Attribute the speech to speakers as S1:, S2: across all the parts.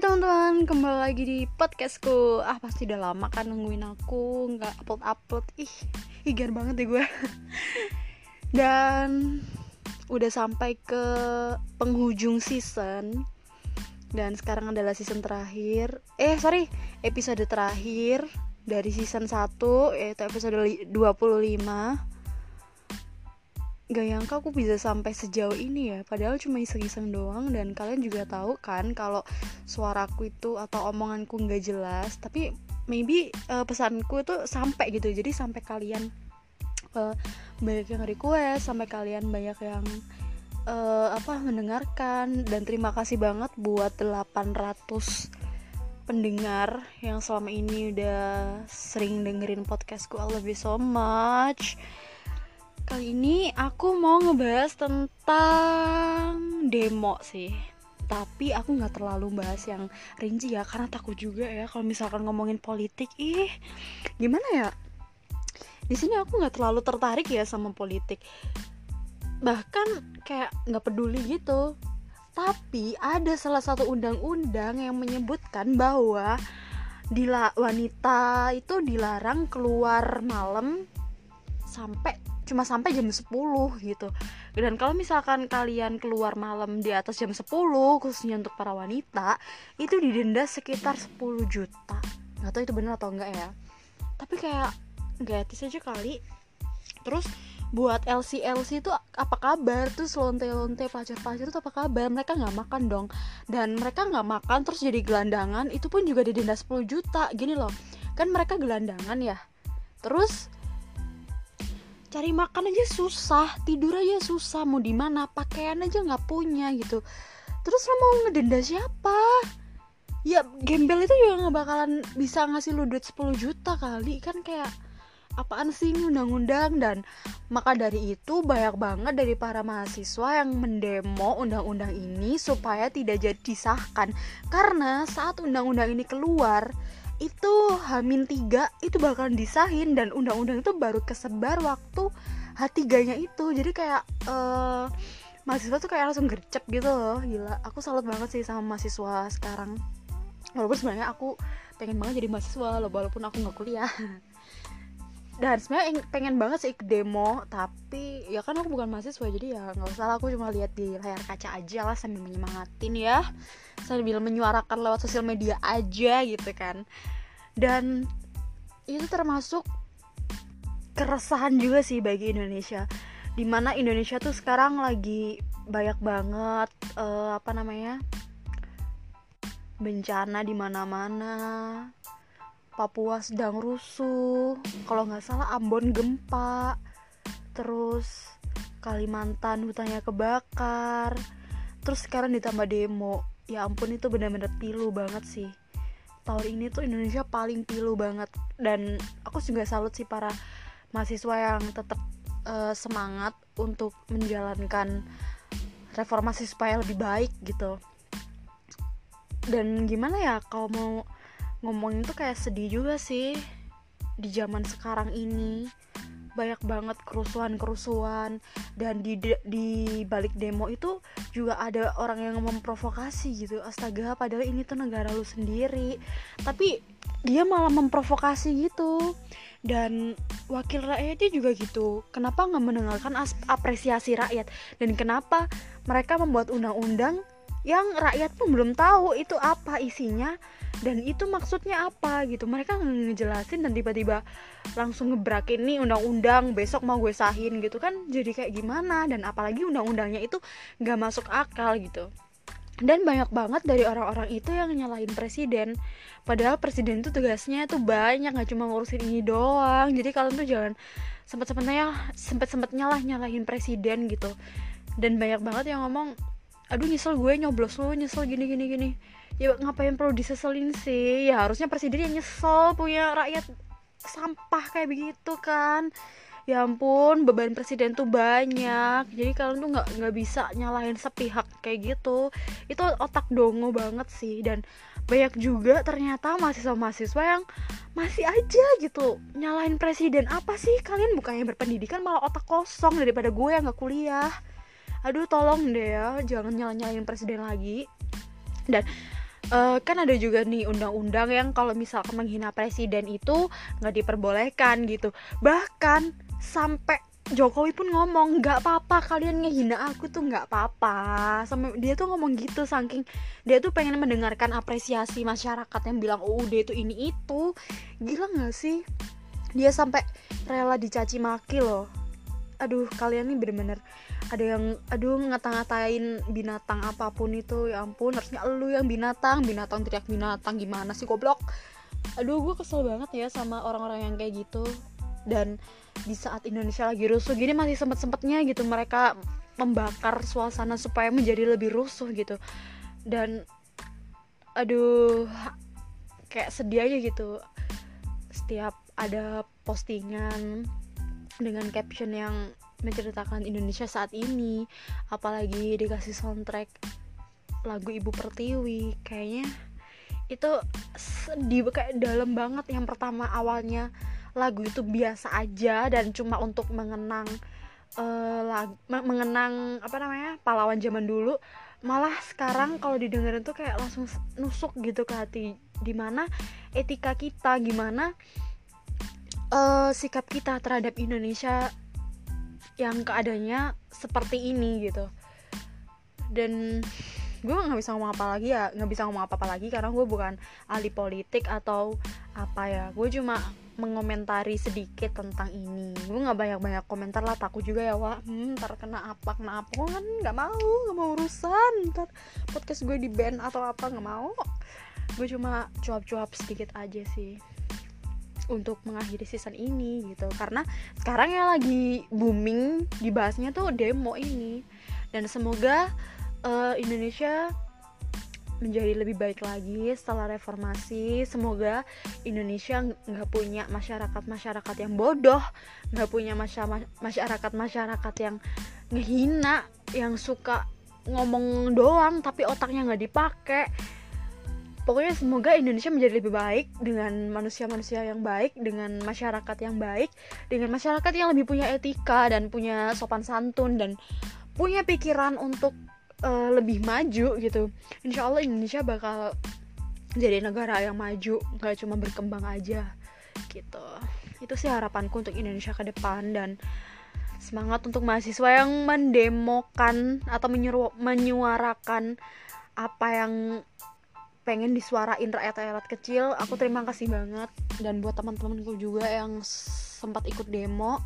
S1: Hai teman-teman, kembali lagi di podcastku. Ah pasti udah lama kan nungguin aku nggak upload-upload. Ih, igan banget deh gue Dan udah sampai ke penghujung season. Dan sekarang adalah season terakhir. Eh sorry, episode terakhir dari season 1 Yaitu episode 25 gak nyangka aku bisa sampai sejauh ini ya. Padahal cuma iseng-iseng doang dan kalian juga tahu kan kalau suaraku itu atau omonganku nggak jelas tapi maybe uh, pesanku itu sampai gitu. Jadi sampai kalian uh, banyak yang request sampai kalian banyak yang uh, apa mendengarkan. Dan terima kasih banget buat 800 pendengar yang selama ini udah sering dengerin podcastku. I love you so much Kali ini aku mau ngebahas tentang demo sih. Tapi aku nggak terlalu bahas yang rinci ya karena takut juga ya kalau misalkan ngomongin politik. Ih gimana ya? Di sini aku nggak terlalu tertarik ya sama politik. Bahkan kayak nggak peduli gitu. Tapi ada salah satu undang-undang yang menyebutkan bahwa dila wanita itu dilarang keluar malam sampai cuma sampai jam 10 gitu. Dan kalau misalkan kalian keluar malam di atas jam 10 khususnya untuk para wanita itu didenda sekitar 10 juta. Nggak tahu itu benar atau enggak ya. Tapi kayak gratis aja kali. Terus buat LC LC itu apa kabar? Tuh lonte lonte pacar pacar itu apa kabar? Mereka nggak makan dong. Dan mereka nggak makan terus jadi gelandangan itu pun juga didenda 10 juta. Gini loh kan mereka gelandangan ya. Terus cari makan aja susah tidur aja susah mau di mana pakaian aja nggak punya gitu. Terus lo mau ngedenda siapa? Ya gembel itu juga nggak bakalan bisa ngasih lu duit 10 juta kali. Kan kayak apaan sih undang-undang? Dan maka dari itu banyak banget dari para mahasiswa yang mendemo undang-undang ini supaya tidak jadi disahkan. Karena saat undang-undang ini keluar itu Hamin tiga itu bakalan disahin dan undang-undang itu baru kesebar waktu H3 nya itu. Jadi kayak uh, mahasiswa tuh kayak langsung gercep gitu loh. Gila aku salut banget sih sama mahasiswa sekarang. Walaupun sebenarnya aku pengen banget jadi mahasiswa loh walaupun aku nggak kuliah dan sebenarnya pengen banget sih demo tapi ya kan aku bukan mahasiswa jadi ya nggak usah aku cuma lihat di layar kaca aja lah sambil menyemangatin ya. Sambil menyuarakan lewat sosial media aja gitu kan. Dan itu termasuk keresahan juga sih bagi Indonesia. Di mana Indonesia tuh sekarang lagi banyak banget uh, apa namanya bencana di mana-mana Papua sedang rusuh. Kalau nggak salah Ambon gempa. Terus Kalimantan hutannya kebakar. Terus sekarang ditambah demo. Ya ampun itu benar-benar pilu banget sih. Tahun ini tuh Indonesia paling pilu banget. Dan aku juga salut sih para mahasiswa yang tetap uh, semangat untuk menjalankan reformasi supaya lebih baik gitu. Dan gimana ya kalau mau ngomongin tuh kayak sedih juga sih di zaman sekarang ini. Banyak banget kerusuhan-kerusuhan dan di di balik demo itu juga ada orang yang memprovokasi gitu. Astaga padahal ini tuh negara lu sendiri. Tapi dia malah memprovokasi gitu. Dan wakil rakyatnya juga gitu. Kenapa nggak mendengarkan apresiasi rakyat? Dan kenapa mereka membuat undang-undang yang rakyat pun belum tahu itu apa isinya dan itu maksudnya apa gitu. Mereka ngejelasin dan tiba-tiba langsung ngebrakin nih undang-undang besok mau gue sahin gitu kan. Jadi kayak gimana? Dan apalagi undang-undangnya itu nggak masuk akal gitu. Dan banyak banget dari orang-orang itu yang nyalahin presiden. Padahal presiden itu tugasnya tuh banyak nggak cuma ngurusin ini doang. Jadi kalian tuh jangan sempet sempetnya sempet sempetnya lah nyalahin presiden gitu. Dan banyak banget yang ngomong aduh nyesel gue nyoblos lu nyesel gini gini gini. Ya ngapain perlu diseselin sih? Ya harusnya presiden yang nyesel punya rakyat sampah kayak begitu kan. Ya ampun beban presiden tuh banyak. Jadi kalian tuh nggak nggak bisa nyalahin sepihak kayak gitu. Itu otak dongo banget sih. Dan banyak juga ternyata mahasiswa-mahasiswa yang masih aja gitu nyalahin presiden. Apa sih? Kalian bukannya berpendidikan malah otak kosong daripada gue yang nggak kuliah aduh tolong deh ya jangan nyala nyalain presiden lagi. Dan uh, kan ada juga nih undang-undang yang kalau misalkan menghina presiden itu nggak diperbolehkan gitu. Bahkan sampai Jokowi pun ngomong nggak apa-apa kalian ngehina aku tuh nggak apa-apa. Sampai dia tuh ngomong gitu saking dia tuh pengen mendengarkan apresiasi masyarakat yang bilang oh dia itu ini itu. Gila nggak sih? Dia sampai rela dicaci maki loh. Aduh kalian nih bener-bener ada yang aduh ngata-ngatain binatang apa pun itu ya ampun harusnya lu yang binatang binatang teriak binatang gimana sih goblok? Aduh gue kesel banget ya sama orang-orang yang kayak gitu. Dan di saat Indonesia lagi rusuh gini masih sempet-sempetnya gitu mereka membakar suasana supaya menjadi lebih rusuh gitu. Dan aduh kayak sedih aja gitu. Setiap ada postingan dengan caption yang menceritakan Indonesia saat ini. Apalagi dikasih soundtrack lagu Ibu Pertiwi. Kayaknya itu sedih kayak dalam banget. Yang pertama awalnya lagu itu biasa aja dan cuma untuk mengenang uh, lag, mengenang apa namanya pahlawan zaman dulu. Malah sekarang kalau didengerin tuh kayak langsung nusuk gitu ke hati. Di mana etika kita gimana uh, sikap kita terhadap Indonesia yang keadaannya seperti ini gitu. Dan gue nggak bisa ngomong apa lagi ya nggak bisa ngomong apa apa lagi karena gue bukan ahli politik atau apa ya. Gue cuma mengomentari sedikit tentang ini. Gue nggak banyak banyak komentar lah takut juga ya wah hmm, ntar kena apa kena apa. Gue kan nggak mau nggak mau urusan. Ntar podcast gue di band atau apa nggak mau. Gue cuma cuap-cuap sedikit aja sih untuk mengakhiri season ini gitu. Karena sekarang yang lagi booming dibahasnya tuh demo ini. Dan semoga uh, Indonesia menjadi lebih baik lagi setelah reformasi. Semoga Indonesia nggak punya masyarakat masyarakat yang bodoh nggak punya masyarakat masyarakat yang ngehina yang suka ngomong doang tapi otaknya nggak dipakai pokoknya semoga Indonesia menjadi lebih baik dengan manusia-manusia yang baik dengan masyarakat yang baik dengan masyarakat yang lebih punya etika dan punya sopan santun dan punya pikiran untuk uh, lebih maju gitu. Insya Allah Indonesia bakal jadi negara yang maju nggak cuma berkembang aja gitu. Itu sih harapanku untuk Indonesia ke depan dan semangat untuk mahasiswa yang mendemokan atau menyuarakan apa yang pengen disuarain rakyat-rakyat kecil aku terima kasih banget. Dan buat teman-temanku juga yang sempat ikut demo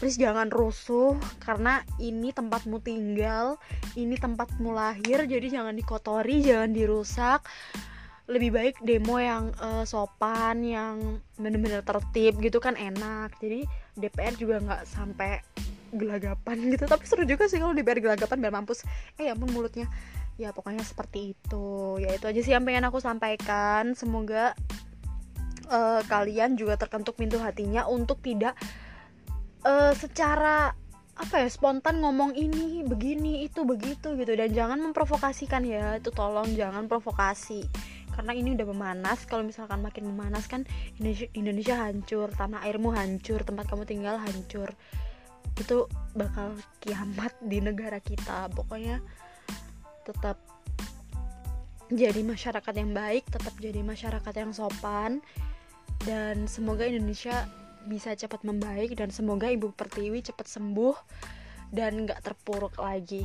S1: please jangan rusuh karena ini tempatmu tinggal ini tempatmu lahir jadi jangan dikotori jangan dirusak. Lebih baik demo yang uh, sopan yang bener-bener tertib gitu kan enak. Jadi DPR juga nggak sampai gelagapan gitu tapi seru juga sih kalau DPR gelagapan biar mampus. Eh ya ampun mulutnya ya pokoknya seperti itu. Ya itu aja sih yang pengen aku sampaikan. Semoga uh, kalian juga terkentuk pintu hatinya untuk tidak uh, secara apa ya spontan ngomong ini begini itu begitu gitu. Dan jangan memprovokasikan ya itu tolong jangan provokasi. Karena ini udah memanas. Kalau misalkan makin memanas kan Indonesia, Indonesia hancur tanah airmu hancur tempat kamu tinggal hancur. Itu bakal kiamat di negara kita. Pokoknya tetap jadi masyarakat yang baik tetap jadi masyarakat yang sopan dan semoga Indonesia bisa cepat membaik dan semoga Ibu Pertiwi cepat sembuh dan gak terpuruk lagi.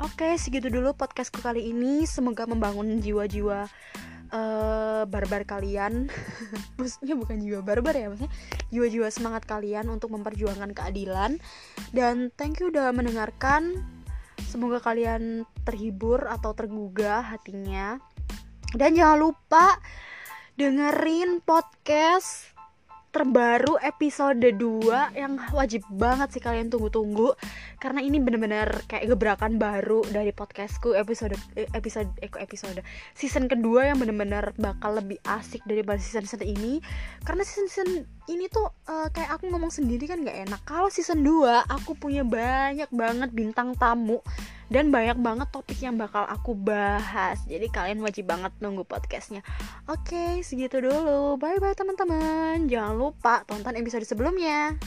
S1: Oke, segitu dulu podcastku kali ini. Semoga membangun jiwa-jiwa uh, barbar kalian. maksudnya bukan jiwa barbar ya, maksudnya jiwa-jiwa semangat kalian untuk memperjuangkan keadilan. Dan thank you udah mendengarkan. Semoga kalian terhibur atau tergugah hatinya. Dan jangan lupa dengerin podcast terbaru episode 2 yang wajib banget sih kalian tunggu-tunggu. Karena ini bener-bener kayak gebrakan baru dari podcastku episode eh, episode eh, episode? Season kedua yang bener-bener bakal lebih asik daripada season season ini. Karena season season ini tuh uh, kayak aku ngomong sendiri kan gak enak. Kalau season 2 aku punya banyak banget bintang tamu dan banyak banget topik yang bakal aku bahas. Jadi kalian wajib banget nunggu podcastnya. Oke segitu dulu. Bye bye teman-teman. Jangan lupa tonton episode sebelumnya